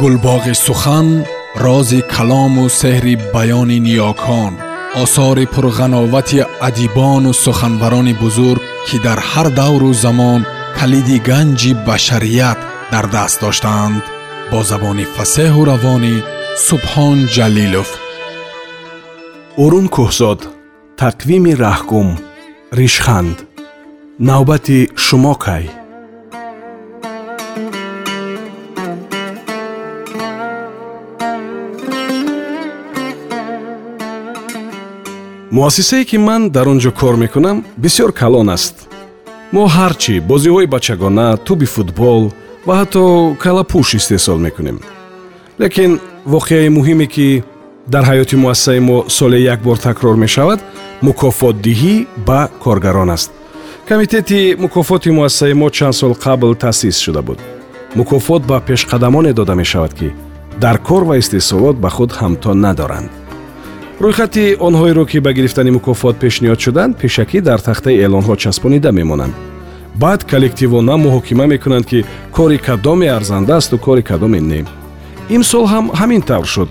гулбоғи сухан рози калому сеҳри баёни ниёкон осори пурғановати адибону суханбарони бузург ки дар ҳар давру замон калиди ганҷи башарият дар даст доштаанд бо забони фасеҳу равонӣ субҳон ҷалилов урун кӯҳзод тақвими раҳгум ришханд навбати шумо кай муассисае ки ман дар он ҷо кор мекунам бисёр калон аст. Мо ҳарчӣ бозиҳои бачагона туби футбол ва ҳатто калапӯш истеҳсол мекунем. Лекин воқеаи муҳиме ки дар ҳаёти муассисаи мо соле як бор такрор мешавад мукофотдиҳӣ ба коргарон аст. Комитети мукофоти муассисаи мо чанд сол қабл таъсис шуда буд. Мукофот ба пешқадамоне дода мешавад ки дар кор ва истеҳсолот ба худ ҳамтон надоранд рӯйхати онҳоеро ки ба гирифтани мукофот пешниҳод шуданд пешакӣ дар тахтаи эълонҳо часпонида мемонанд. Баъд коллективона муҳокима мекунанд ки кори кадоме арзандасту кори кадоме не. Имсол ҳам ҳамин тавр шуд.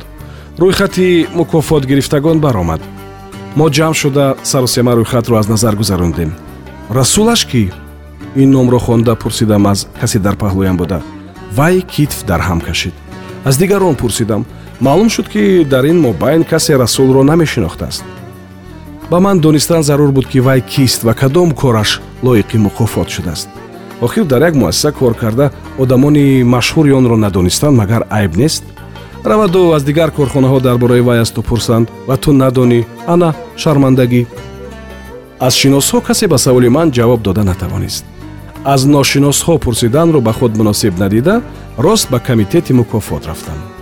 Рӯйхати мукофот гирифтагон баромад. Мо ҷамъ шуда саросема рӯйхатро аз назар гузарондем. Расулаш кӣ? Ин номро хонда пурсидам аз касе дар паҳлӯям буда. Вай китф дар ҳам кашид. Аз дигарон пурсидам маълум шуд ки дар ин мобайн касе расулро намешинохтааст. Ба ман донистан зарур буд ки вай кист ва кадом кораш лоиқи мукофот шудааст. Охир дар як муассиса кор карда одамони машҳури онро надонистан магар айб нест. Раваду аз дигар корхонаҳо дар бораи вай аз ту пурсанд ва ту надонӣ ана шармандагӣ. Аз шиносҳо касе ба саволи ман ҷавоб дода натавонист. Аз ношиносҳо пурсиданро ба худ муносиб надида рост ба комитети мукофот рафтам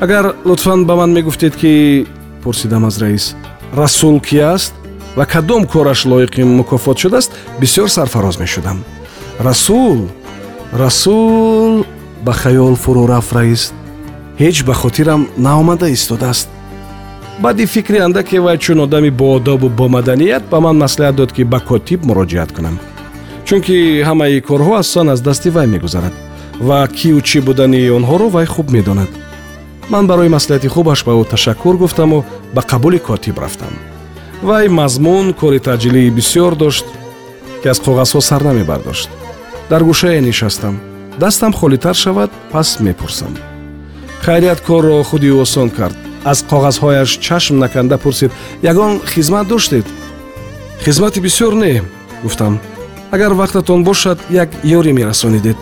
агар лутфан ба ман мегуфтед ки пурсидам аз раис расул ки аст ва кадом кораш лоиқи мукофот шудааст бисёр сарфароз мешудам. Расул расул ба хаёл фурӯ рафт раис. Ҳеҷ ба хотирам наомада истодааст. Баъди фикри андаке вай чун одами боодобу бомаданият ба ман маслиҳат дод ки ба котиб муроҷиат кунам. Чунки ҳамаи корҳо асосан аз дасти вай мегузарад ва кию чӣ будани онҳоро вай хуб медонад ман барои маслиҳати хубаш ба ӯ ташаккур гуфтаму ба қабули котиб рафтам. Вай мазмун кори таъҷилии бисёр дошт ки аз коғазҳо сар намебардошт. Дар гӯшае нишастам. Дастам холитар шавад пас мепурсам. Хайрият корро худи ӯ осон кард. Аз коғазҳояш чашм наканда пурсид ягон хизмат доштед? Хизмати бисёр не гуфтам. Агар вақтатон бошад як ёре мерасонидед.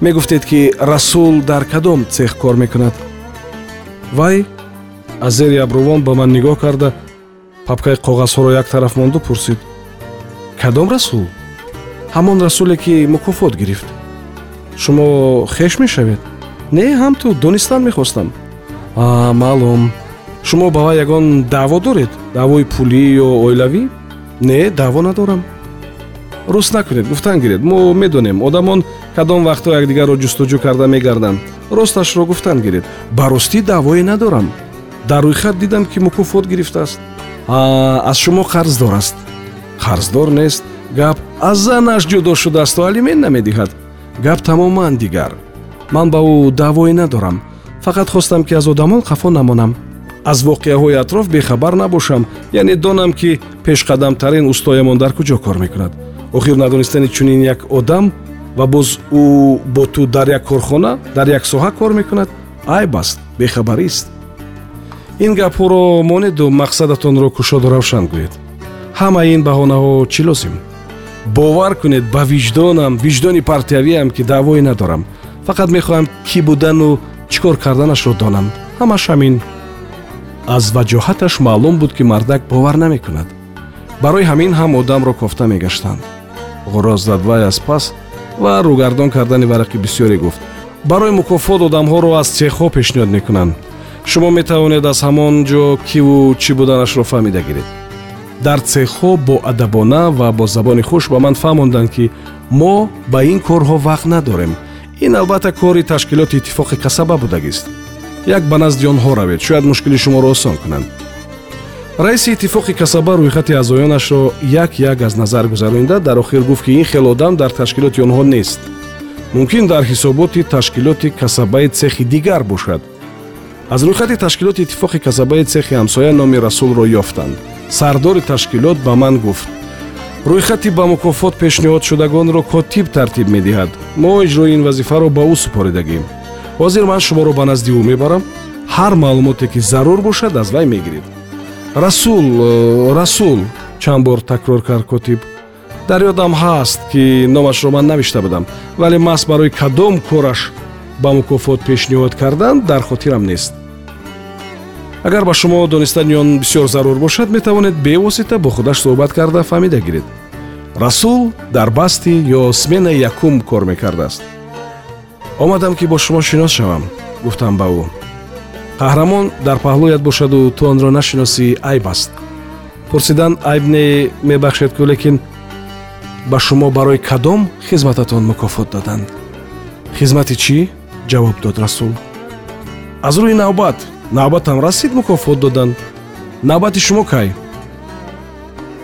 Мегуфтед ки расул дар кадом цех кор мекунад вай аз зери абрувон ба ман нигоҳ карда папкаи коғазҳоро як тараф монду пурсид. Кадом расул? Ҳамон расуле ки мукофот гирифт. Шумо хеш мешавед? Не ҳамту донистан мехостам. А маълум. Шумо ба вай ягон даъво доред? Даъвои пулӣ ё оилавӣ? Не даъво надорам руст накунед гуфтан гиред. Мо медонем одамон кадом вақтҳо якдигарро ҷустуҷӯ карда мегарданд. Росташро гуфтан гиред. Ба ростӣ даъвое надорам. Дар рӯйхат дидам ки мукофот гирифтааст. Аз шумо қарздор аст. Қарздор нест. Гап аз занаш ҷудо шудаасту алимент намедиҳад. Гап тамоман дигар. Ман ба ӯ даъвое надорам. Фақат хостам ки аз одамон хафо намонам. Аз воқеаҳои атроф бехабар набошам. Яъне донам ки пешқадамтарин устоямон дар куҷо кор мекунад охир надонистани чунин як одам ва боз ӯ бо ту дар як корхона дар як соҳа кор мекунад. Айб аст бехабарист ин гапҳоро монеду мақсадатонро кушоду равшан гӯед. Ҳамаи ин баҳонаҳо чӣ лозим? Бовар кунед ба виҷдонам виҷдони партиявиам ки даъвое надорам. Фақат мехоҳам кӣ будану чӣ кор карданашро донам. Ҳамаш ҳамин. Аз ваҷоҳаташ маълум буд ки мардак бовар намекунад. Барои ҳамин ҳам одамро кофта мегаштанд ғуроз зад вай аз пас ва рӯгардон кардани варақи бисёре гуфт. Барои мукофот одамҳоро аз цехҳо пешниҳод мекунанд. Шумо метавонед аз ҳамон ҷо киву чӣ буданашро фаҳмида гиред. Дар цехҳо боадабона ва бо забони хуш ба ман фаҳмонданд ки мо ба ин корҳо вақт надорем. Ин албатта кори ташкилоти иттифоқи қасаба будагист. Як ба назди онҳо равед. Шояд мушкили шуморо осон кунанд раиси иттифоқи касаба рӯйхати аъзоёнашро як як аз назар гузаронида дар охир гуфт ки ин хел одам дар ташкилоти онҳо нест. Мумкин дар ҳисоботи ташкилоти касабаи цехи дигар бошад. Аз рӯйхати ташкилоти иттифоқи касабаи цехи ҳамсоя номи расулро ёфтанд. Сардори ташкилот ба ман гуфт. Рӯйхати ба мукофот пешниҳодшудагонро котиб тартиб медиҳад. Мо иҷрои ин вазифаро ба ӯ супоридагем. Ҳозир ман шуморо ба назди ӯ мебарам. Ҳар маълумоте ки зарур бошад аз вай мегиред расул э, расул чанд бор такрор кард котиб? Дар ёдам ҳаст ки номашро ман навишта будам. Вале маҳз барои кадом кораш ба мукофот пешниҳод кардан дар хотирам нест. Агар ба шумо донистани он бисёр зарур бошад метавонед бевосита бо худаш суҳбат карда фаҳмида гиред. Расул дар басти ё сменаи якум кор мекардааст. Омадам ки бо шумо шинос шавам гуфтам ба ӯ қаҳрамон дар паҳлӯяд бошаду ту онро нашиносӣ айб аст. Пурсидан айб не мебахшед кӯ лекин ба шумо барои кадом хизмататон мукофот доданд. Хизмати чӣ? Ҷавоб дод расул. Аз рӯи навбат навбатам расид мукофот доданд навбати шумо кай?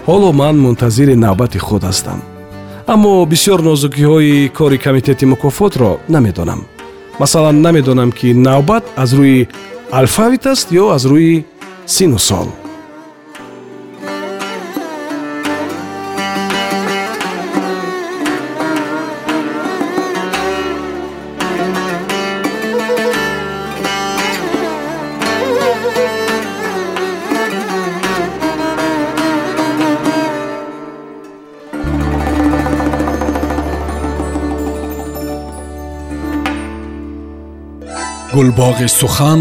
Ҳоло ман мунтазири навбати худ ҳастам. Аммо бисьёр нозукиҳои кори комитети мукофотро намедонам. Масалан намедонам ки навбат аз рӯи алфавит аст ё аз рӯи сину сол гулбоғи сухан